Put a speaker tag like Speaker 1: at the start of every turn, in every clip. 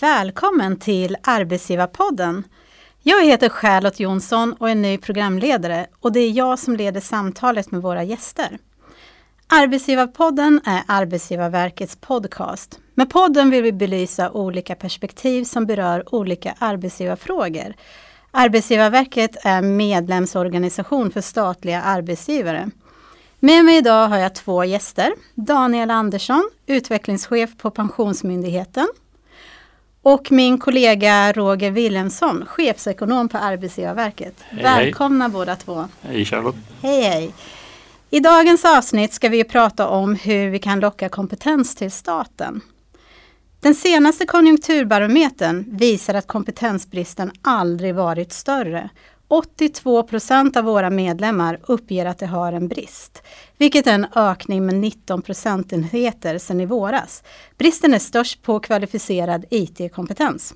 Speaker 1: Välkommen till Arbetsgivarpodden. Jag heter Charlotte Jonsson och är ny programledare och det är jag som leder samtalet med våra gäster. Arbetsgivarpodden är Arbetsgivarverkets podcast. Med podden vill vi belysa olika perspektiv som berör olika arbetsgivarfrågor. Arbetsgivarverket är medlemsorganisation för statliga arbetsgivare. Med mig idag har jag två gäster. Daniel Andersson, utvecklingschef på Pensionsmyndigheten. Och min kollega Roger Wilhelmsson, chefsekonom på Arbetsgivarverket. Hej, Välkomna hej. båda två.
Speaker 2: Hej Charlotte.
Speaker 1: Hej hej. I dagens avsnitt ska vi prata om hur vi kan locka kompetens till staten. Den senaste konjunkturbarometern visar att kompetensbristen aldrig varit större 82 procent av våra medlemmar uppger att de har en brist, vilket är en ökning med 19 procentenheter sedan i våras. Bristen är störst på kvalificerad IT-kompetens.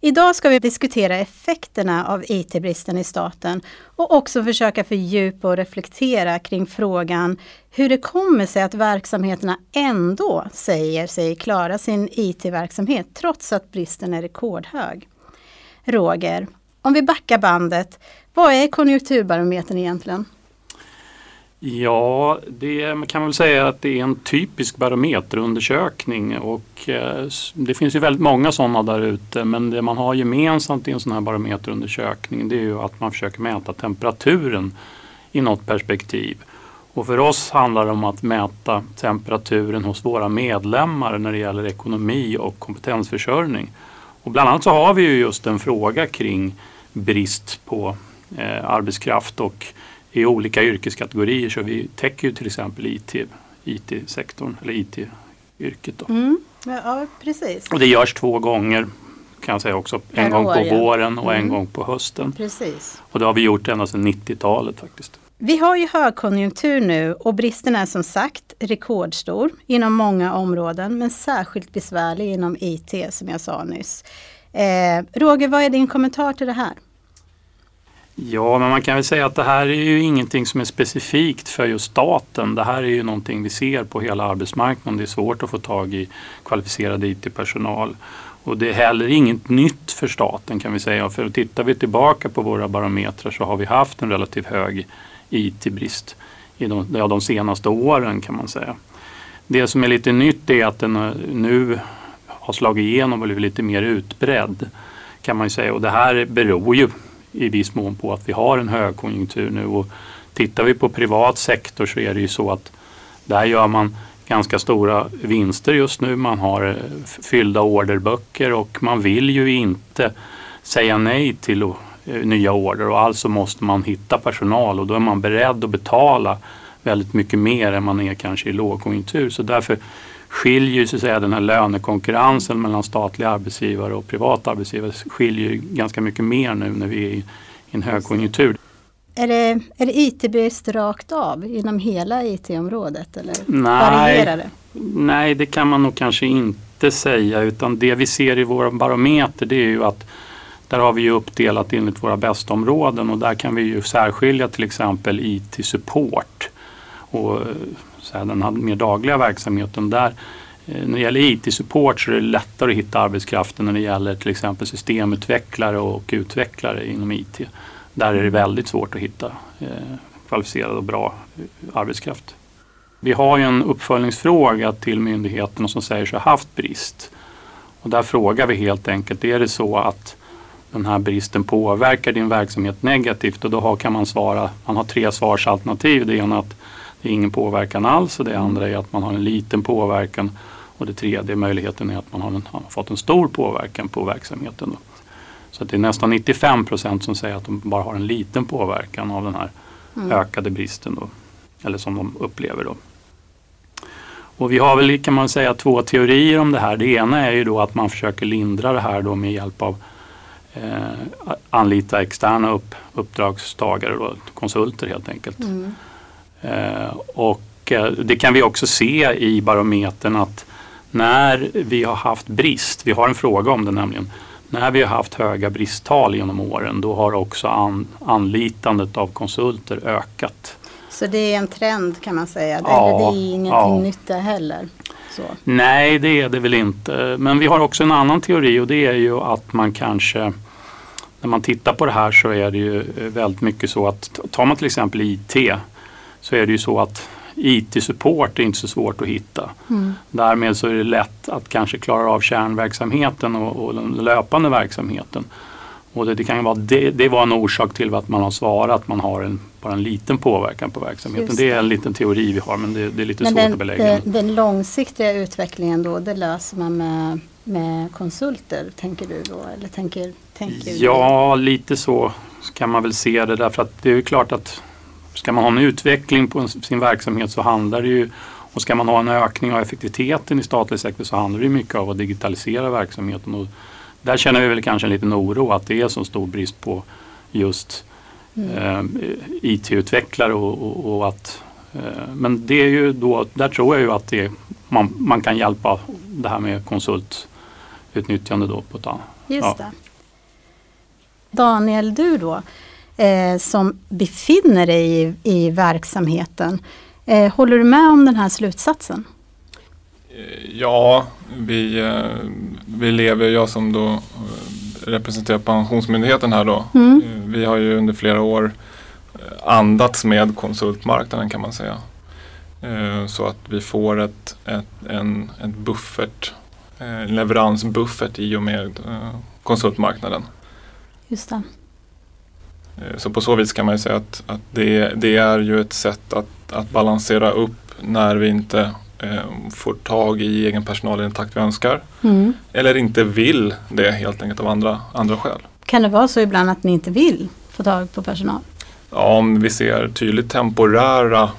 Speaker 1: Idag ska vi diskutera effekterna av IT-bristen i staten och också försöka fördjupa och reflektera kring frågan hur det kommer sig att verksamheterna ändå säger sig klara sin IT-verksamhet trots att bristen är rekordhög. Roger, om vi backar bandet, vad är konjunkturbarometern egentligen?
Speaker 2: Ja, det man kan väl säga att det är en typisk barometerundersökning och eh, det finns ju väldigt många sådana där ute men det man har gemensamt i en sån här barometerundersökning det är ju att man försöker mäta temperaturen i något perspektiv. Och för oss handlar det om att mäta temperaturen hos våra medlemmar när det gäller ekonomi och kompetensförsörjning. Och bland annat så har vi ju just en fråga kring brist på eh, arbetskraft och i olika yrkeskategorier så vi täcker ju till exempel IT, IT-sektorn eller IT-yrket. Då.
Speaker 1: Mm. Ja, precis.
Speaker 2: Och det görs två gånger kan jag säga också. En per gång år, på ja. våren och mm. en gång på hösten.
Speaker 1: Precis.
Speaker 2: Och det har vi gjort ända sedan 90-talet faktiskt.
Speaker 1: Vi har ju högkonjunktur nu och bristen är som sagt rekordstor inom många områden men särskilt besvärlig inom IT som jag sa nyss. Eh, Roger, vad är din kommentar till det här?
Speaker 2: Ja, men man kan väl säga att det här är ju ingenting som är specifikt för just staten. Det här är ju någonting vi ser på hela arbetsmarknaden. Det är svårt att få tag i kvalificerad IT-personal. Och det är heller inget nytt för staten kan vi säga. För tittar vi tillbaka på våra barometrar så har vi haft en relativt hög IT-brist i de, ja, de senaste åren kan man säga. Det som är lite nytt är att den nu har slagit igenom och blivit lite mer utbredd kan man säga. Och det här beror ju i viss mån på att vi har en högkonjunktur nu. Och tittar vi på privat sektor så är det ju så att där gör man ganska stora vinster just nu. Man har eh, fyllda orderböcker och man vill ju inte säga nej till eh, nya order och alltså måste man hitta personal och då är man beredd att betala väldigt mycket mer än man är kanske i lågkonjunktur. Så därför skiljer så att säga, den här lönekonkurrensen mellan statliga arbetsgivare och privata arbetsgivare skiljer ganska mycket mer nu när vi är i en högkonjunktur.
Speaker 1: Är det, är det IT-brist rakt av inom hela IT-området eller
Speaker 2: nej, varierar det? Nej, det kan man nog kanske inte säga utan det vi ser i våra barometer det är ju att där har vi ju uppdelat enligt våra bästa områden och där kan vi ju särskilja till exempel IT-support och så här, den mer dagliga verksamheten. Där, eh, när det gäller IT-support så är det lättare att hitta arbetskraften när det gäller till exempel systemutvecklare och utvecklare inom IT. Där är det väldigt svårt att hitta eh, kvalificerad och bra eh, arbetskraft. Vi har ju en uppföljningsfråga till myndigheterna som säger sig ha haft brist. Och där frågar vi helt enkelt, är det så att den här bristen påverkar din verksamhet negativt? Och då kan man svara, man har tre svarsalternativ. Det ena är att det är ingen påverkan alls och det andra är att man har en liten påverkan och det tredje möjligheten är att man har, en, har fått en stor påverkan på verksamheten. Då. Så det är nästan 95 procent som säger att de bara har en liten påverkan av den här mm. ökade bristen. Då, eller som de upplever. Då. Och vi har väl kan man säga två teorier om det här. Det ena är ju då att man försöker lindra det här då med hjälp av eh, anlita externa upp, uppdragstagare, då, konsulter helt enkelt. Mm. Eh, och eh, det kan vi också se i barometern att när vi har haft brist, vi har en fråga om det nämligen, när vi har haft höga bristtal genom åren då har också an, anlitandet av konsulter ökat.
Speaker 1: Så det är en trend kan man säga, ja, Eller det är ingenting ja. nytt heller? Så.
Speaker 2: Nej, det är det väl inte. Men vi har också en annan teori och det är ju att man kanske när man tittar på det här så är det ju väldigt mycket så att tar man till exempel IT så är det ju så att IT-support är inte så svårt att hitta. Mm. Därmed så är det lätt att kanske klara av kärnverksamheten och, och den löpande verksamheten. Och det, det kan vara, det, det, var en orsak till att man har svarat att man har en, bara en liten påverkan på verksamheten. Det. det. är en liten teori vi har men det, det är lite men svårt
Speaker 1: den,
Speaker 2: att belägga.
Speaker 1: Den, den långsiktiga utvecklingen då, det löser man med, med konsulter tänker du då? Eller tänker, tänker
Speaker 2: ja, lite så kan man väl se det därför att det är ju klart att ska man ha en utveckling på sin verksamhet så handlar det ju och ska man ha en ökning av effektiviteten i statlig sektor så handlar det mycket om att digitalisera verksamheten. Och där känner vi väl kanske en liten oro att det är så stor brist på just mm. eh, IT-utvecklare och, och, och, att eh, men det är ju då, där tror jag ju att det, man, man kan hjälpa det här med konsultutnyttjande då på ett.
Speaker 1: Just ja. det. Daniel, du då eh, som befinner dig i, i verksamheten. Eh, håller du med om den här slutsatsen?
Speaker 3: Eh, ja, vi, eh, vi lever, jag som då eh, representerar Pensionsmyndigheten här då. Mm. Vi har ju under flera år andats med konsultmarknaden kan man säga. Så att vi får ett, ett, en, ett buffert, en leveransbuffert i och med konsultmarknaden.
Speaker 1: Just det.
Speaker 3: Så på så vis kan man ju säga att, att det, det är ju ett sätt att, att balansera upp när vi inte eh, får tag i egen personal i den takt vi önskar. Mm. Eller inte vill det helt enkelt av andra, andra skäl.
Speaker 1: Kan det vara så ibland att ni inte vill få tag på personal?
Speaker 3: Ja, om vi ser tydligt temporära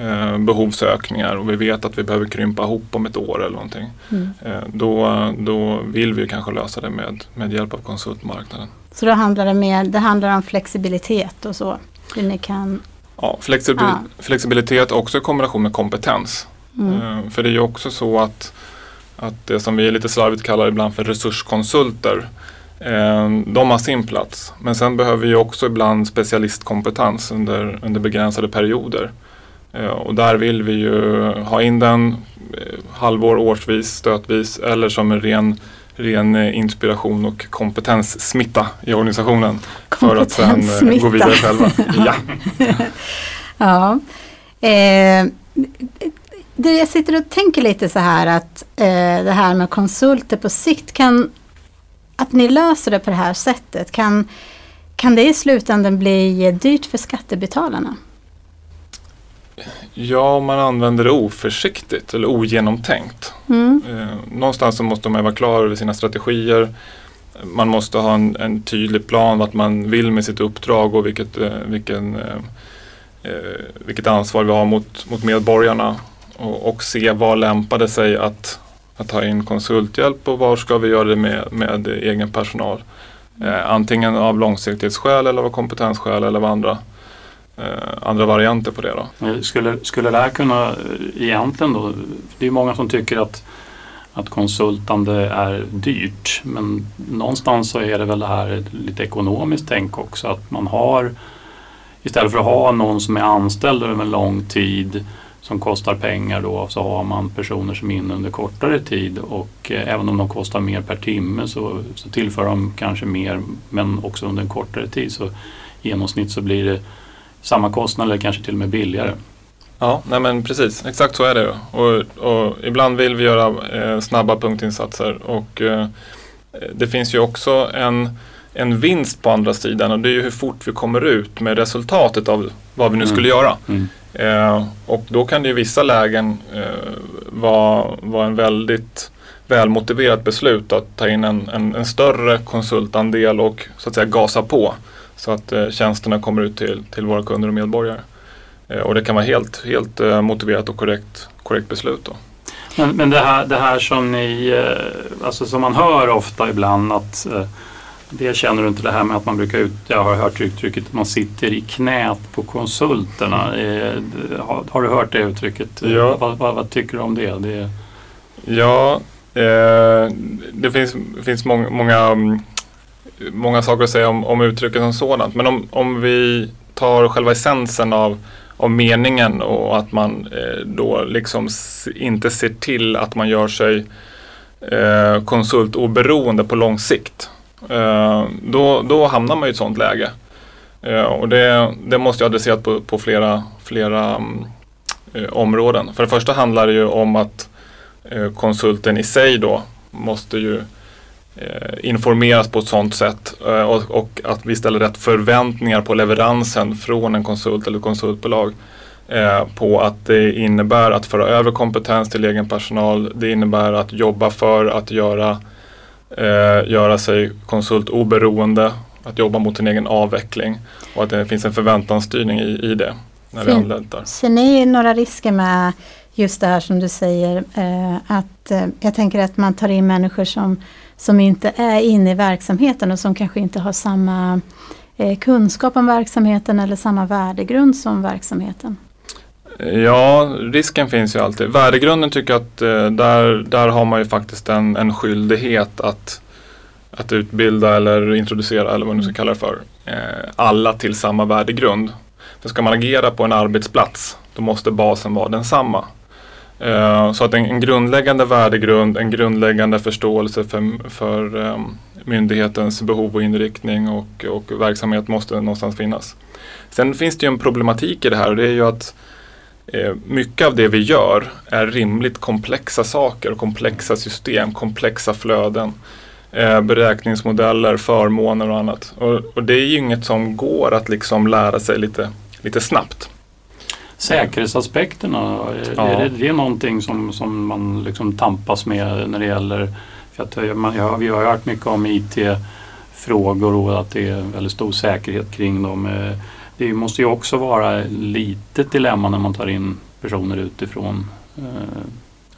Speaker 3: eh, behovsökningar och vi vet att vi behöver krympa ihop om ett år eller någonting. Mm. Eh, då, då vill vi kanske lösa det med, med hjälp av konsultmarknaden.
Speaker 1: Så då handlar det, mer, det handlar om flexibilitet och så? Hur ni kan
Speaker 3: Ja, flexibil ah. flexibilitet också i kombination med kompetens. Mm. Eh, för det är ju också så att, att det som vi lite slarvigt kallar ibland för resurskonsulter eh, de har sin plats. Men sen behöver vi också ibland specialistkompetens under, under begränsade perioder. Eh, och där vill vi ju ha in den halvår, årsvis, stötvis eller som en ren, ren inspiration och kompetenssmitta i organisationen. För att sen gå vidare själva. ja.
Speaker 1: ja. Eh, det jag sitter och tänker lite så här att eh, det här med konsulter på sikt kan att ni löser det på det här sättet kan, kan det i slutändan bli dyrt för skattebetalarna?
Speaker 3: Ja, om man använder det oförsiktigt eller ogenomtänkt. Mm. Eh, någonstans så måste man vara klar över sina strategier. Man måste ha en, en tydlig plan vad man vill med sitt uppdrag och vilket, eh, vilken, eh, eh vilket ansvar vi har mot, mot medborgarna och, och se vad lämpade sig att, att ta in konsulthjälp och var ska vi göra det med, med egen personal. Eh, antingen av långsiktighetsskäl eller av kompetensskäl eller av andra, Eh, andra varianter på det. Då.
Speaker 2: Skulle, skulle det här kunna eh, egentligen då, det är många som tycker att att konsultande är dyrt men någonstans så är det väl det här lite ekonomiskt tänk också att man har istället för att ha någon som är anställd över en lång tid som kostar pengar då så har man personer som är inne under kortare tid och eh, även om de kostar mer per timme så, så tillför de kanske mer men också under en kortare tid så i genomsnitt så blir det samma kostnad eller kanske till och med billigare.
Speaker 3: Ja, nej men precis, exakt så är det. Och, och ibland vill vi göra eh, snabba punktinsatser och eh, det finns ju också en, en vinst på andra sidan och det är ju hur fort vi kommer ut med resultatet av vad vi nu mm. skulle göra. Mm. Eh, och då kan det i vissa lägen eh, vara, vara en väldigt välmotiverat beslut att ta in en, en, en, större konsultandel och så att säga gasa på så att eh, tjänsterna kommer ut till, till våra kunder och medborgare. Eh, och det kan vara helt, helt eh, motiverat och korrekt, korrekt beslut. Då.
Speaker 2: Men, men det, här, det här som ni, alltså som man hör ofta ibland att det känner du inte det här med att man brukar ut, jag har hört uttrycket man sitter i knät på konsulterna. Har, har, du hört det uttrycket? Ja. Vad, vad, vad tycker du om det? det...
Speaker 3: Ja, det finns, finns många, många, många saker att säga om, om uttrycket som sådant. Men om, om vi tar själva essensen av, av meningen och att man eh, då liksom inte ser till att man gör sig eh, konsultoberoende på lång sikt. Eh, då, då hamnar man i ett sådant läge. Eh, och det, det måste jag adressera på, på flera, flera mm, eh, områden. För det första handlar det ju om att eh, konsulten i sig då måste ju eh, informeras på ett sådant sätt och, och, att vi ställer rätt förväntningar på leveransen från en konsult eller konsultbolag på att det innebär att föra över kompetens till egen personal. Det innebär att jobba för att göra, göra sig konsultoberoende att jobba mot sin egen avveckling och att det finns en förväntansstyrning i, i det. När vi anlitar.
Speaker 1: Ser ni några risker med just det här som du säger eh, att eh, jag tänker att man tar in människor som, som inte är inne i verksamheten och som kanske inte har samma eh, kunskap om verksamheten eller samma värdegrund som verksamheten?
Speaker 3: Ja, risken finns ju alltid. Värdegrunden tycker jag att eh, där, där har man ju faktiskt en, en skyldighet att att utbilda eller introducera eller vad man nu ska kalla det för. Eh, alla till samma värdegrund. För ska man agera på en arbetsplats då måste basen vara densamma. Eh, så att en, en, grundläggande värdegrund, en grundläggande förståelse för, för um, myndighetens behov och inriktning och, och verksamhet måste någonstans finnas. Sen finns det ju en problematik i det här och det är ju att eh, mycket av det vi gör är rimligt komplexa saker, komplexa system, komplexa flöden eh, beräkningsmodeller, förmåner och annat. Och, och, det är ju inget som går att liksom lära sig lite, lite snabbt.
Speaker 2: Säkerhetsaspekterna, ja. är det, det är någonting som, som man liksom tampas med när det gäller, för att man, ja, vi har hört mycket om IT-frågor och att det är väldigt stor säkerhet kring dem. Eh, det måste ju också vara lite dilemma när man tar in personer utifrån. Eh.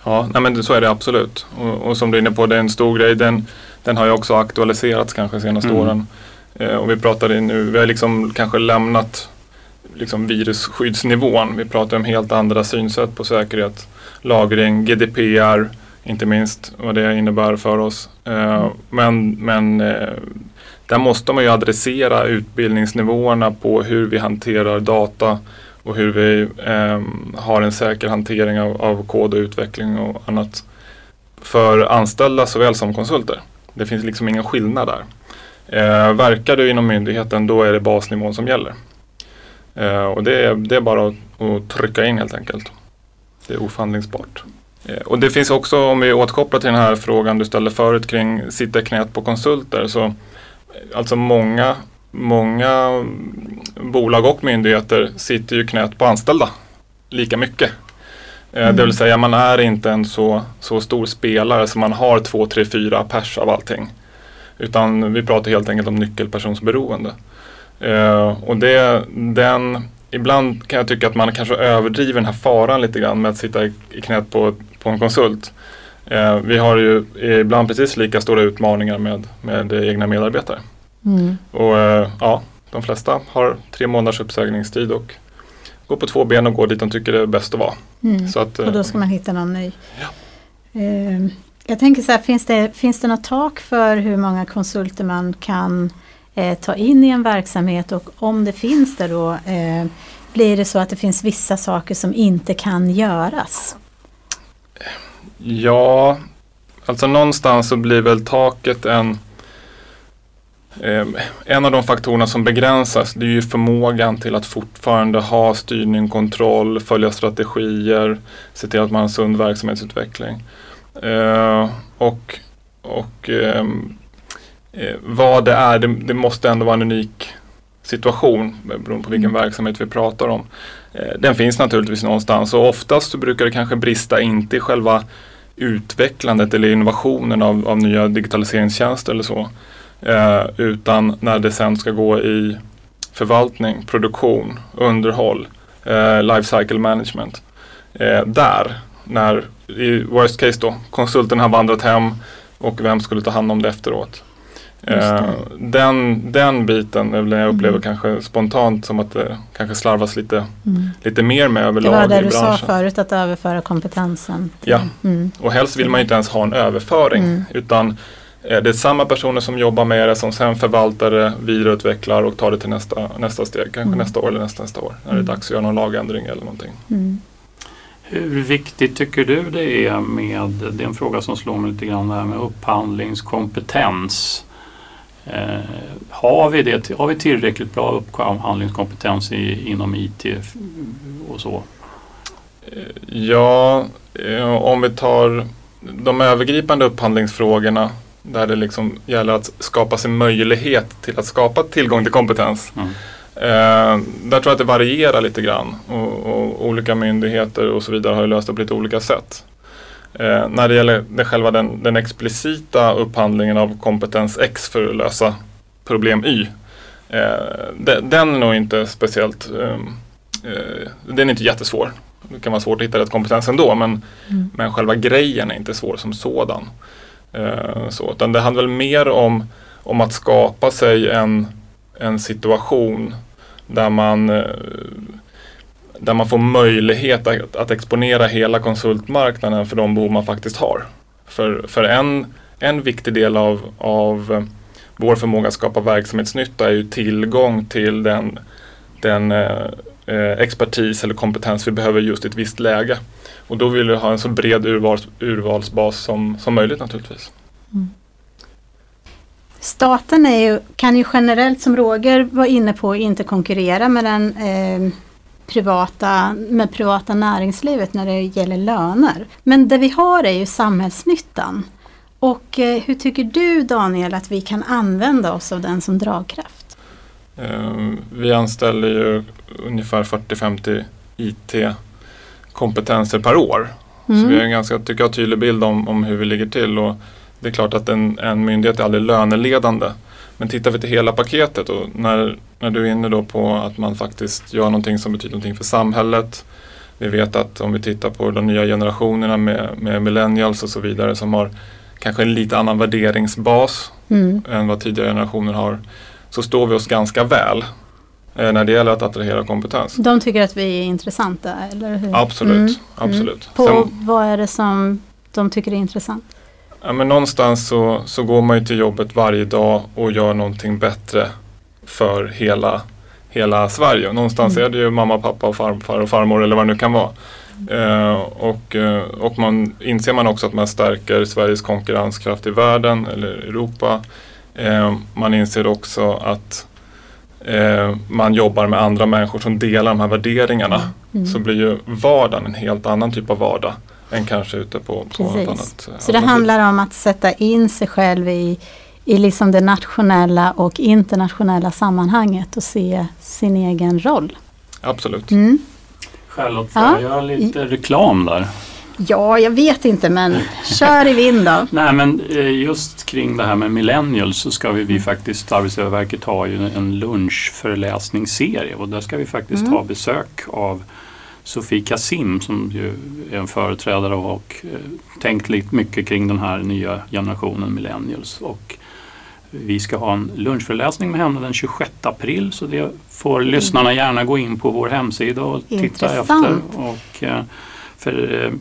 Speaker 3: Ja, nej men så är det absolut. Och, och som du är inne på, det är en stor grej. Den, den har ju också aktualiserats kanske de senaste mm. åren. Eh, och vi pratade nu, vi har liksom kanske lämnat liksom virusskyddsnivån. Vi pratar om helt andra synsätt på säkerhet. Lagring, GDPR, inte minst vad det innebär för oss. Eh, men men eh, där måste man ju adressera utbildningsnivåerna på hur vi hanterar data och hur vi eh, har en säker hantering av, av kod och utveckling och annat för anställda såväl som konsulter. Det finns liksom ingen skillnad där. Verkar du inom myndigheten då är det basnivån som gäller. Eh, och det är, det är bara att, att, trycka in helt enkelt. Det är oförhandlingsbart. Eh, och det finns också, om vi återkopplar till den här frågan du ställde förut kring sitta knät på konsulter. Så, alltså många, många bolag och myndigheter sitter ju knät på anställda lika mycket. Mm. Det vill säga man är inte en så, så stor spelare som man har två, tre, fyra pers av allting. Utan vi pratar helt enkelt om nyckelpersonsberoende. Uh, och det, den, ibland kan jag tycka att man kanske överdriver den här faran lite grann med att sitta i, i knät på, på en konsult. Uh, vi har ju ibland precis lika stora utmaningar med, med egna medarbetare. Mm. Och uh, ja, de flesta har tre månaders uppsägningstid och gå på två ben och gå dit de tycker det är bäst att vara.
Speaker 1: Mm. Så att, och då ska man hitta någon ny. Ja. Jag tänker så här, finns det, finns det något tak för hur många konsulter man kan eh, ta in i en verksamhet och om det finns det då eh, blir det så att det finns vissa saker som inte kan göras?
Speaker 3: Ja, alltså någonstans så blir väl taket en Eh, en av de faktorerna som begränsas det är ju förmågan till att fortfarande ha styrning, kontroll, följa strategier, se till att man har en sund verksamhetsutveckling. Eh, och och ehm, eh, vad det är, det, det, måste ändå vara en unik situation beroende på vilken mm. verksamhet vi pratar om. Eh, den finns naturligtvis någonstans och oftast så brukar det kanske brista inte i själva utvecklandet eller innovationen av, av nya digitaliseringstjänster eller så. Eh, utan när det sen ska gå i förvaltning, produktion, underhåll, eh, life cycle management. Eh, där, när i worst case då, konsulten har vandrat hem och vem skulle ta hand om det efteråt. Eh, den, den biten är jag upplever mm. kanske spontant som att det kanske slarvas lite, mm. lite mer med överlag
Speaker 1: Det var det du sa förut, att överföra kompetensen.
Speaker 3: Ja, mm. och helst vill man inte ens ha en överföring mm. utan Eh, det är samma personer som jobbar med det som sen förvaltar det, vidareutvecklar och tar det till nästa, nästa steg. Kanske mm. nästa år eller nästa, nästa år när det är mm. dags att göra någon lagändring eller någonting. Mm.
Speaker 2: Hur viktigt tycker du det är med, det är en fråga som slår mig lite grann, det här med upphandlingskompetens. Eh, har, vi det, har vi tillräckligt bra upphandlingskompetens i, inom IT och så?
Speaker 3: Ja, eh, om vi tar de övergripande upphandlingsfrågorna där det liksom gäller att skapa sig möjlighet till att skapa tillgång till kompetens. Mm. Eh, där tror jag att det varierar lite grann och, och, olika myndigheter och så vidare har löst det på lite olika sätt. Eh, när det gäller det själva den, den, explicita upphandlingen av kompetens X för att lösa problem Y. Eh, den, den är nog inte speciellt, ehm, eh, den är inte jättesvår. Det kan vara svårt att hitta rätt kompetens ändå men, mm. men själva grejen är inte svår som sådan. Eh, så, utan det handlar väl mer om, om att skapa sig en, en situation där man, eh, där man får möjlighet att, att exponera hela konsultmarknaden för de behov man faktiskt har. För, för en, en viktig del av, av eh, vår förmåga att skapa verksamhetsnytta är ju tillgång till den, den eh, eh, expertis eller kompetens vi behöver just i ett visst läge. Och då vill vi ha en så bred urvals, urvalsbas som, som möjligt naturligtvis. Mm.
Speaker 1: Staten är ju, kan ju generellt, som Roger var inne på, inte konkurrera med den eh, privata, med privata näringslivet när det gäller löner. Men det vi har är ju samhällsnyttan. Och eh, hur tycker du Daniel att vi kan använda oss av den som dragkraft?
Speaker 3: Eh, vi anställer ju ungefär 40-50 IT-kompetenser per år. Mm. Så vi har en ganska tycker jag, tydlig bild om, om hur vi ligger till. Och det är klart att en, en myndighet är aldrig löneledande. Men tittar vi till hela paketet och när, när du är inne då på att man faktiskt gör någonting som betyder någonting för samhället. Vi vet att om vi tittar på de nya generationerna med, med millennials och så vidare som har kanske en lite annan värderingsbas mm. än vad tidigare generationer har. Så står vi oss ganska väl eh, när det gäller att attrahera kompetens.
Speaker 1: De tycker att vi är intressanta, eller hur?
Speaker 3: Absolut. Mm. absolut. Mm.
Speaker 1: På Sen, vad är det som de tycker är intressant?
Speaker 3: Ja, men någonstans så, så går man ju till jobbet varje dag och gör någonting bättre för hela, hela Sverige. Någonstans mm. är det ju mamma, pappa, och farfar och farmor eller vad det nu kan vara. Eh, och, eh, och man inser man också att man stärker Sveriges konkurrenskraft i världen eller Europa. Eh, man inser också att eh, man jobbar med andra människor som delar de här värderingarna. Mm. Så blir ju vardagen en helt annan typ av vardag än kanske ute på, på något annat.
Speaker 1: Så det handlar om att sätta in sig själv i, i liksom det nationella och internationella sammanhanget och se sin egen roll.
Speaker 3: Absolut. Mm.
Speaker 2: Charlotte, får ja. jag göra lite reklam där?
Speaker 1: Ja, jag vet inte men kör i vind då.
Speaker 2: Nej men eh, just kring det här med millennials så ska vi, vi faktiskt, Arbetsgivarverket ha ju en lunchföreläsningsserie och där ska vi faktiskt mm. ha besök av Sofie Kasim som ju är en företrädare och eh, tänkt lite mycket kring den här nya generationen millennials. Och vi ska ha en lunchföreläsning med henne den 26 april så det får mm. lyssnarna gärna gå in på vår hemsida och titta efter. Och, eh, för eh,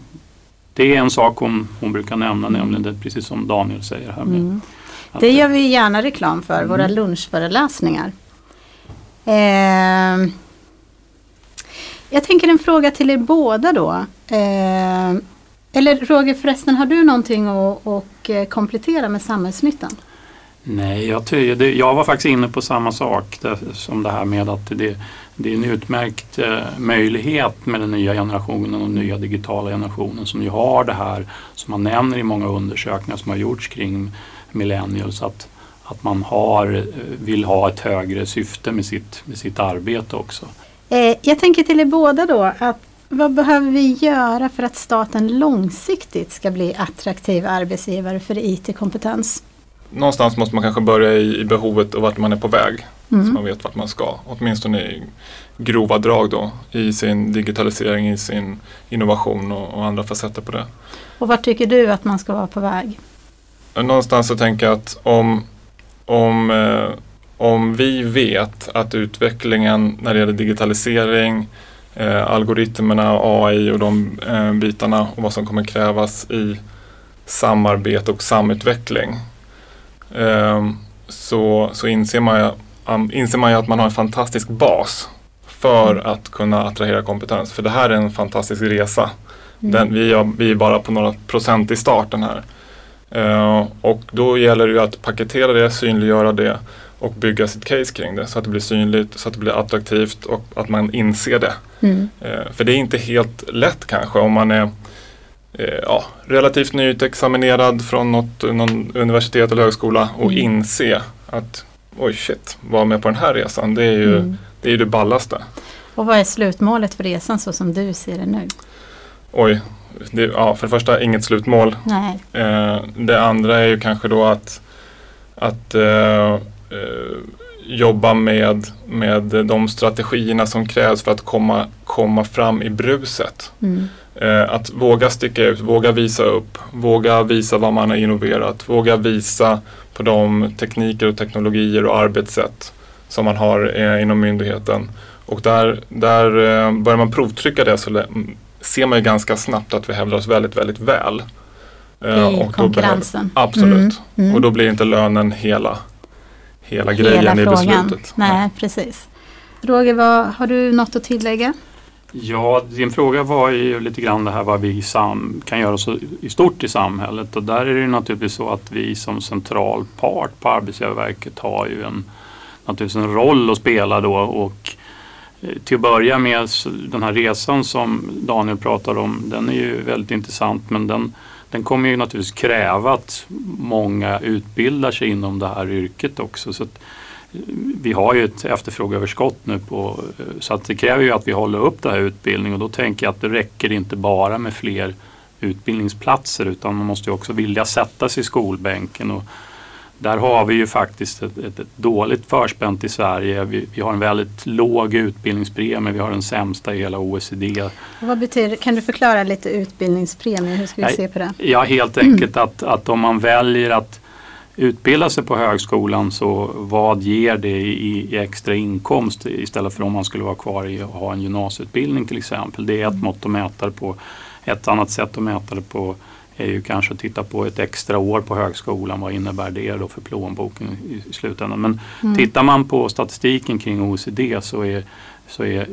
Speaker 2: det är en sak hon, hon brukar nämna, nämligen det, precis som Daniel säger här. Med mm.
Speaker 1: Det gör vi gärna reklam för, mm. våra lunchföreläsningar. Eh, jag tänker en fråga till er båda då. Eh, eller Roger förresten, har du någonting att, att eh, komplettera med samhällsnyttan?
Speaker 2: Nej, jag, det, jag var faktiskt inne på samma sak där, som det här med att det, det är en utmärkt eh, möjlighet med den nya generationen och den nya digitala generationen som ju har det här som man nämner i många undersökningar som har gjorts kring millennials att, att man har, eh, vill ha ett högre syfte med sitt, med sitt arbete också.
Speaker 1: Eh, jag tänker till er båda då att vad behöver vi göra för att staten långsiktigt ska bli attraktiv arbetsgivare för IT-kompetens?
Speaker 3: Någonstans måste man kanske börja i, i behovet och vart man är på väg. Mm. Så man vet vart man ska. Åtminstone i grova drag då. I sin digitalisering, i sin innovation och, och andra facetter på det.
Speaker 1: Och vart tycker du att man ska vara på väg?
Speaker 3: Någonstans så tänker jag att om, om eh, om vi vet att utvecklingen när det gäller digitalisering, eh, algoritmerna, AI och de eh, bitarna och vad som kommer krävas i samarbete och samutveckling. Eh, så, så inser, man, inser man ju att man har en fantastisk bas för mm. att kunna attrahera kompetens. För det här är en fantastisk resa. Mm. Den, vi, är, vi är bara på några procent i starten här. Uh, och då gäller det ju att paketera det, synliggöra det och bygga sitt case kring det så att det blir synligt, så att det blir attraktivt och att man inser det. Mm. Uh, för det är inte helt lätt kanske om man är ja, relativt nyutexaminerad från något, någon universitet eller högskola och mm. inse att oj shit, vara med på den här resan det är ju mm. det, är det ballaste.
Speaker 1: Och vad är slutmålet för resan så som du ser det nu?
Speaker 3: Oj, det, ja, för det första inget slutmål.
Speaker 1: Nej.
Speaker 3: Eh, det andra är ju kanske då att, att eh, eh, jobba med, med de strategierna som krävs för att komma, komma fram i bruset. Mm. Eh, att våga sticka ut, våga visa upp, våga visa vad man har innoverat, våga visa på de tekniker och teknologier och arbetssätt som man har eh, inom myndigheten. Och där, där eh, börjar man provtrycka det så ser man ju ganska snabbt att vi hävdar oss väldigt, väldigt väl.
Speaker 1: I och konkurrensen.
Speaker 3: Behöver, absolut. Mm, mm. Och då blir inte lönen hela, hela, hela grejen frågan. i beslutet.
Speaker 1: Nej, Nej, precis. Roger, vad, har du något att tillägga?
Speaker 2: Ja, din fråga var ju lite grann det här vad vi sam kan göra så i stort i samhället. Och där är det naturligtvis så att vi som central part på Arbetsgivarverket har ju en, naturligtvis en roll att spela då. Och eh, till att börja med den här resan som Daniel pratar om, den är ju väldigt intressant. Men den, den kommer ju naturligtvis kräva att många utbildar sig inom det här yrket också. Så att, vi har ju ett efterfrågeöverskott nu på, så att det kräver ju att vi håller upp det här utbildningen och då tänker jag att det räcker inte bara med fler utbildningsplatser utan man måste också vilja sätta sig i skolbänken och där har vi ju faktiskt ett, ett, ett dåligt förspänt i Sverige. Vi, vi, har en väldigt låg utbildningspremie, vi har den sämsta i hela OECD.
Speaker 1: Vad betyder, kan du förklara lite utbildningspremie, hur ska vi se på det?
Speaker 2: Ja, helt enkelt att, att om man väljer att utbilda sig på högskolan så vad ger det i, i, extra inkomst istället för om man skulle vara kvar i och ha en gymnasieutbildning till exempel. Det är ett mått att mäta det på. Ett annat sätt att mäta det på är ju kanske att titta på ett extra år på högskolan. Vad innebär det då för plånboken i, i slutändan? Men mm. tittar man på statistiken kring OECD så är, så är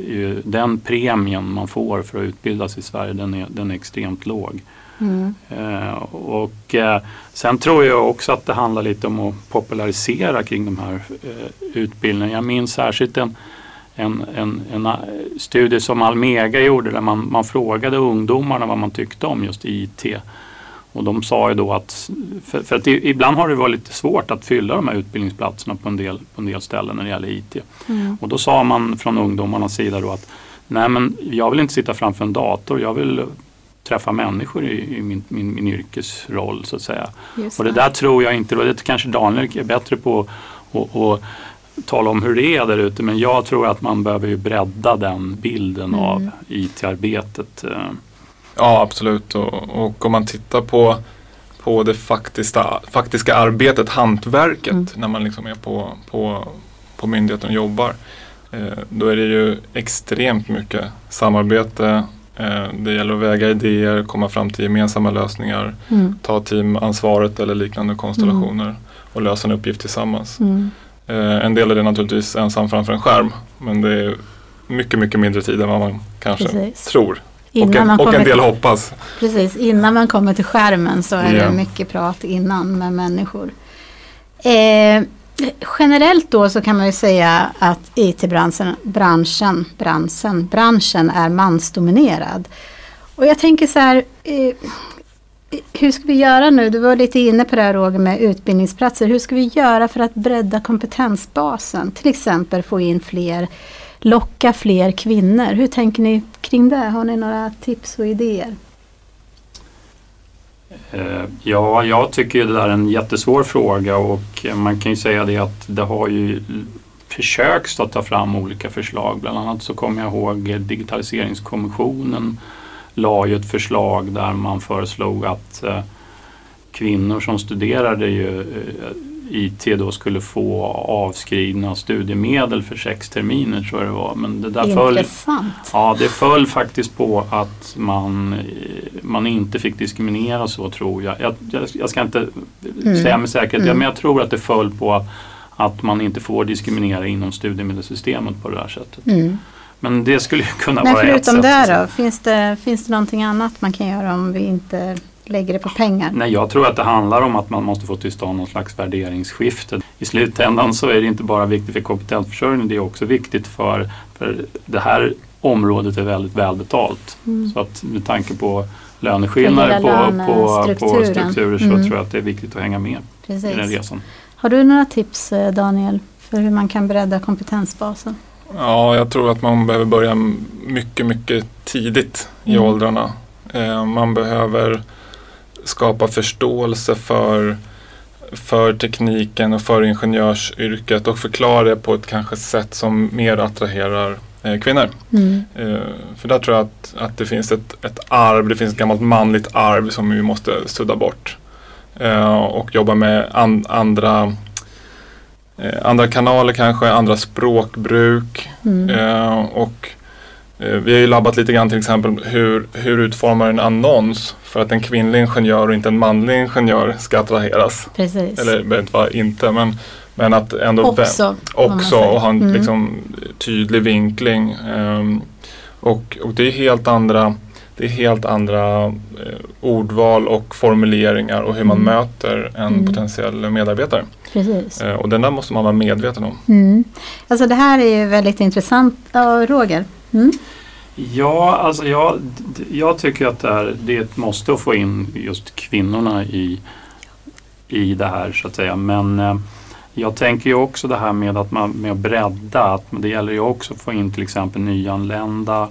Speaker 2: den premien man får för att utbildas i Sverige den är, den är extremt låg. Mm. Eh, och eh, sen tror jag också att det handlar lite om att popularisera kring de här eh, utbildningarna. Jag minns särskilt en en, en, en eh, studie som Almega gjorde där man, man frågade ungdomarna vad man tyckte om just IT. Och de sa ju då att, för, för, att ibland har det varit lite svårt att fylla de här utbildningsplatserna på en del, på en del ställen när det gäller IT. Mm. Och då sa man från ungdomarnas sida då att nej men jag vill inte sitta framför en dator, jag vill träffa människor i, i min, min, min, yrkesroll så att säga. Just och det där tror jag inte, och det kanske Daniel är bättre på att tala om hur det är där ute men jag tror att man behöver ju bredda den bilden mm. av IT-arbetet. Eh.
Speaker 3: Ja absolut och, och om man tittar på, på det faktiska, faktiska arbetet, hantverket mm. när man liksom är på, på, på myndigheten och jobbar. Eh, då är det ju extremt mycket samarbete. Eh, det gäller att väga idéer, komma fram till gemensamma lösningar, mm. ta teamansvaret eller liknande konstellationer mm. och lösa en uppgift tillsammans. Mm. Eh, en del är det naturligtvis ensam framför en skärm men det är mycket, mycket mindre tid än vad man kanske Precis. tror. och en, och en del till, hoppas.
Speaker 1: Precis, innan man kommer till skärmen så är yeah. det mycket prat innan med människor. Eh, generellt då så kan man ju säga att IT-branschen branschen, branschen, branschen är mansdominerad. Och jag tänker så här, eh, hur ska vi göra nu? Du var lite inne på det här Roger med utbildningsplatser. Hur ska vi göra för att bredda kompetensbasen? Till exempel få in fler, locka fler kvinnor. Hur tänker ni kring det? Har ni några tips och idéer?
Speaker 2: Eh, ja, jag tycker det där är en jättesvår fråga och eh, man kan ju säga det att det har ju försökt att ta fram olika förslag. Bland annat så kommer jag ihåg digitaliseringskommissionen la ju ett förslag där man föreslog att eh, kvinnor som studerade ju, IT då skulle få avskrivna studiemedel för sex terminer tror jag det var. Men det där
Speaker 1: Intressant.
Speaker 2: Föll, ja, det föll faktiskt på att man, man inte fick diskriminera så tror jag. Jag, jag, jag ska inte mm. säga med säkerhet, mm. men jag tror att det föll på att man inte får diskriminera inom studiemedelssystemet på det här sättet. Mm. Men det skulle kunna
Speaker 1: Men
Speaker 2: vara ett
Speaker 1: sätt. Förutom det då, finns det, finns det någonting annat man kan göra om vi inte lägger det på pengar?
Speaker 2: Nej, jag tror att det handlar om att man måste få till stånd någon slags värderingsskifte. I slutändan så är det inte bara viktigt för kompetensförsörjning, det är också viktigt för, för det här området är väldigt välbetalt. Mm. Så att med tanke på löneskillnader på, på, på strukturer så mm. tror jag att det är viktigt att hänga med Precis. i den resan.
Speaker 1: Har du några tips eh, Daniel för hur man kan bredda kompetensbasen?
Speaker 3: Ja, jag tror att man behöver börja mycket, mycket tidigt i mm. åldrarna. Eh, man behöver skapa förståelse för, för tekniken och för ingenjörsyrket och förklara det på ett kanske sätt som mer attraherar eh, kvinnor. Mm. Eh, för där tror jag att, att det finns ett, ett arv, det finns ett gammalt manligt arv som vi måste sudda bort. Eh, och jobba med an, andra eh, andra kanaler kanske, andra språkbruk. Mm. Eh, och vi har ju labbat lite grann till exempel hur, hur utformar en annons för att en kvinnlig ingenjör och inte en manlig ingenjör ska attraheras.
Speaker 1: Precis.
Speaker 3: Eller behöver inte vara inte men, men att ändå
Speaker 1: också,
Speaker 3: också och ha en mm. liksom, tydlig vinkling. Um, och, och det är helt andra det är helt andra eh, ordval och formuleringar och hur man mm. möter en mm. potentiell medarbetare.
Speaker 1: Precis.
Speaker 3: Eh, och den där måste man vara medveten om.
Speaker 1: Mm. Alltså det här är ju väldigt intressant. Ja, Roger? Mm.
Speaker 2: Ja, alltså jag, jag tycker att det är, det är ett måste att få in just kvinnorna i, i det här så att säga. Men eh, jag tänker ju också det här med att, man, med att bredda. Att det gäller ju också att få in till exempel nyanlända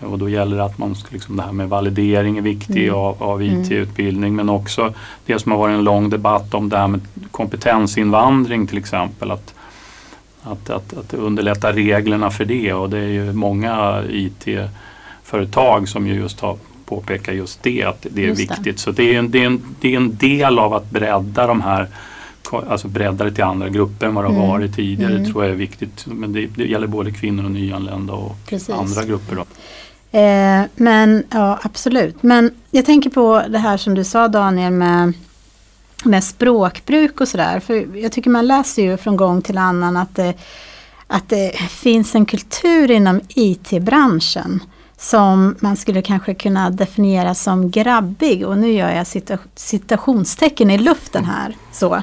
Speaker 2: och då gäller det att man, liksom det här med validering är viktigt mm. av, av IT-utbildning men också det som har varit en lång debatt om det här med kompetensinvandring till exempel. Att, att, att, att underlätta reglerna för det och det är ju många IT-företag som ju just har påpekat just det, att det är just viktigt. Det. Så det är, en, det, är en, det är en del av att bredda de här alltså bredda det till andra grupper än vad det har mm. varit tidigare. Mm. tror jag är viktigt. Men det, det, gäller både kvinnor och nyanlända och Precis. andra grupper. Då.
Speaker 1: Eh, men ja, absolut. Men jag tänker på det här som du sa Daniel med, med språkbruk och sådär. För jag tycker man läser ju från gång till annan att det, att det finns en kultur inom IT-branschen som man skulle kanske kunna definiera som grabbig och nu gör jag cita citationstecken i luften här. Så.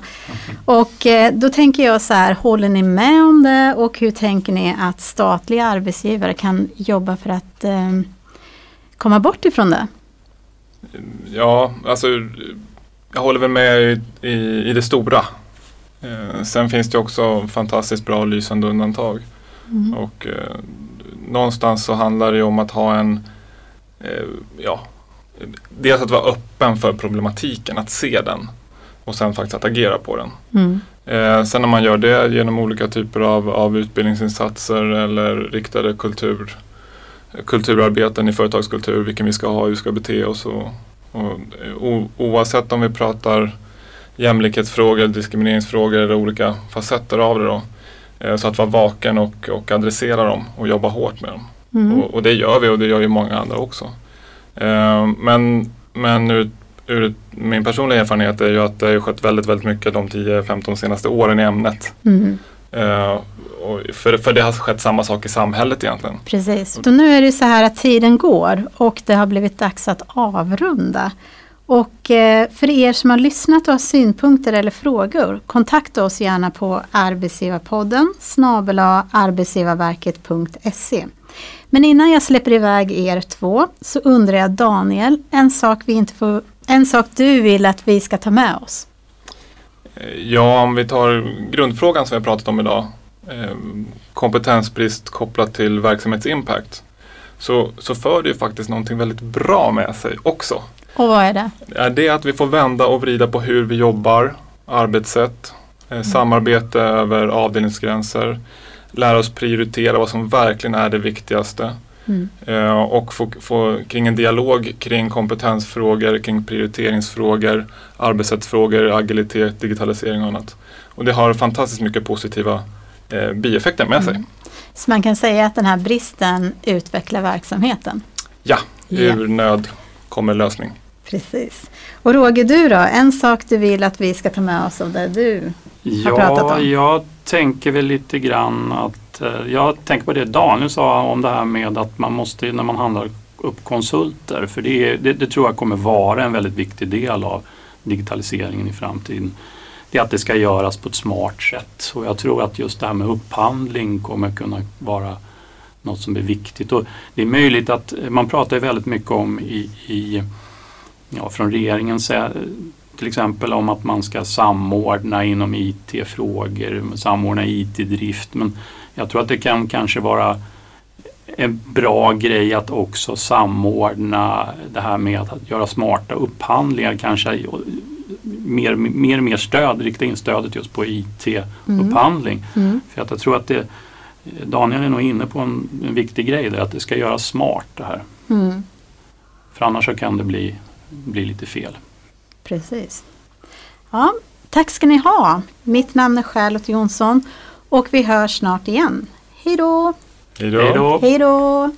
Speaker 1: Och eh, då tänker jag så här, håller ni med om det och hur tänker ni att statliga arbetsgivare kan jobba för att eh, komma bort ifrån det?
Speaker 3: Ja, alltså jag håller väl med i, i, i det stora. Eh, sen finns det också fantastiskt bra lysande undantag. Mm. Och eh, någonstans så handlar det om att ha en, eh, ja, dels att vara öppen för problematiken, att se den och sen faktiskt att agera på den. Mm. Eh, sen när man gör det genom olika typer av, av utbildningsinsatser eller riktade kultur, kulturarbeten i företagskultur, vilken vi ska ha, hur vi ska bete oss. Och, och, o, oavsett om vi pratar jämlikhetsfrågor, diskrimineringsfrågor eller olika facetter av det. Då, Eh, så att vara vaken och, och adressera dem och jobba hårt med dem. Mm. Och, och, det gör vi och det gör ju många andra också. Eh, men men ur, ur min personliga erfarenhet är ju att det har skett väldigt, väldigt mycket de 10-15 senaste åren i ämnet. Mm. Uh, för, för det har skett samma sak i samhället egentligen.
Speaker 1: Precis, och nu är det så här att tiden går och det har blivit dags att avrunda. Och eh, för er som har lyssnat och har synpunkter eller frågor, kontakta oss gärna på arbetsgivarpodden snabel arbetsgivarverket.se. Men innan jag släpper iväg er två så undrar jag Daniel, en sak, vi inte får, en sak du vill att vi ska ta med oss?
Speaker 3: Ja, om vi tar grundfrågan som vi har pratat om idag, eh, kompetensbrist kopplat till verksamhetsimpact, så, så för det ju faktiskt någonting väldigt bra med sig också.
Speaker 1: Och vad är det?
Speaker 3: Det är att vi får vända och vrida på hur vi jobbar, arbetssätt, eh, mm. samarbete över avdelningsgränser, lära oss prioritera vad som verkligen är det viktigaste. Mm. Eh, och få, få, kring en dialog kring kompetensfrågor, kring prioriteringsfrågor, arbetssättsfrågor, agilitet, digitalisering och annat. Och det har fantastiskt mycket positiva eh, bieffekter med sig. Mm.
Speaker 1: Så man kan säga att den här bristen utvecklar verksamheten?
Speaker 3: Ja, ur ja. nöd kommer lösning.
Speaker 1: Precis. Och Roger, du då? En sak du vill att vi ska ta med oss av det du
Speaker 2: ja,
Speaker 1: har pratat
Speaker 2: om? Jag tänker väl lite grann att eh, jag tänker på det Daniel sa om det här med att man måste när man handlar upp konsulter för det, det, det tror jag kommer vara en väldigt viktig del av digitaliseringen i framtiden det är att det ska göras på ett smart sätt. Och jag tror att just det här med upphandling kommer kunna vara något som är viktigt. Och det är möjligt att eh, man pratar väldigt mycket om i, i ja, från regeringen eh, till exempel om att man ska samordna inom IT-frågor, samordna IT-drift. Men jag tror att det kan kanske vara en bra grej att också samordna det här med att göra smarta upphandlingar. Kanske mer, mer och mer stöd, rikta in stödet just på IT-upphandling. Mm. Mm. För att jag tror att det, Daniel är nog inne på en, en viktig grej där, att det ska göras smart det här. Mm. För annars så kan det bli, bli lite fel.
Speaker 1: Precis. Ja, tack ska ni ha. Mitt namn är Charlotte Jonsson och vi hörs snart igen. Hej då!
Speaker 3: Hej då!
Speaker 1: Hej då!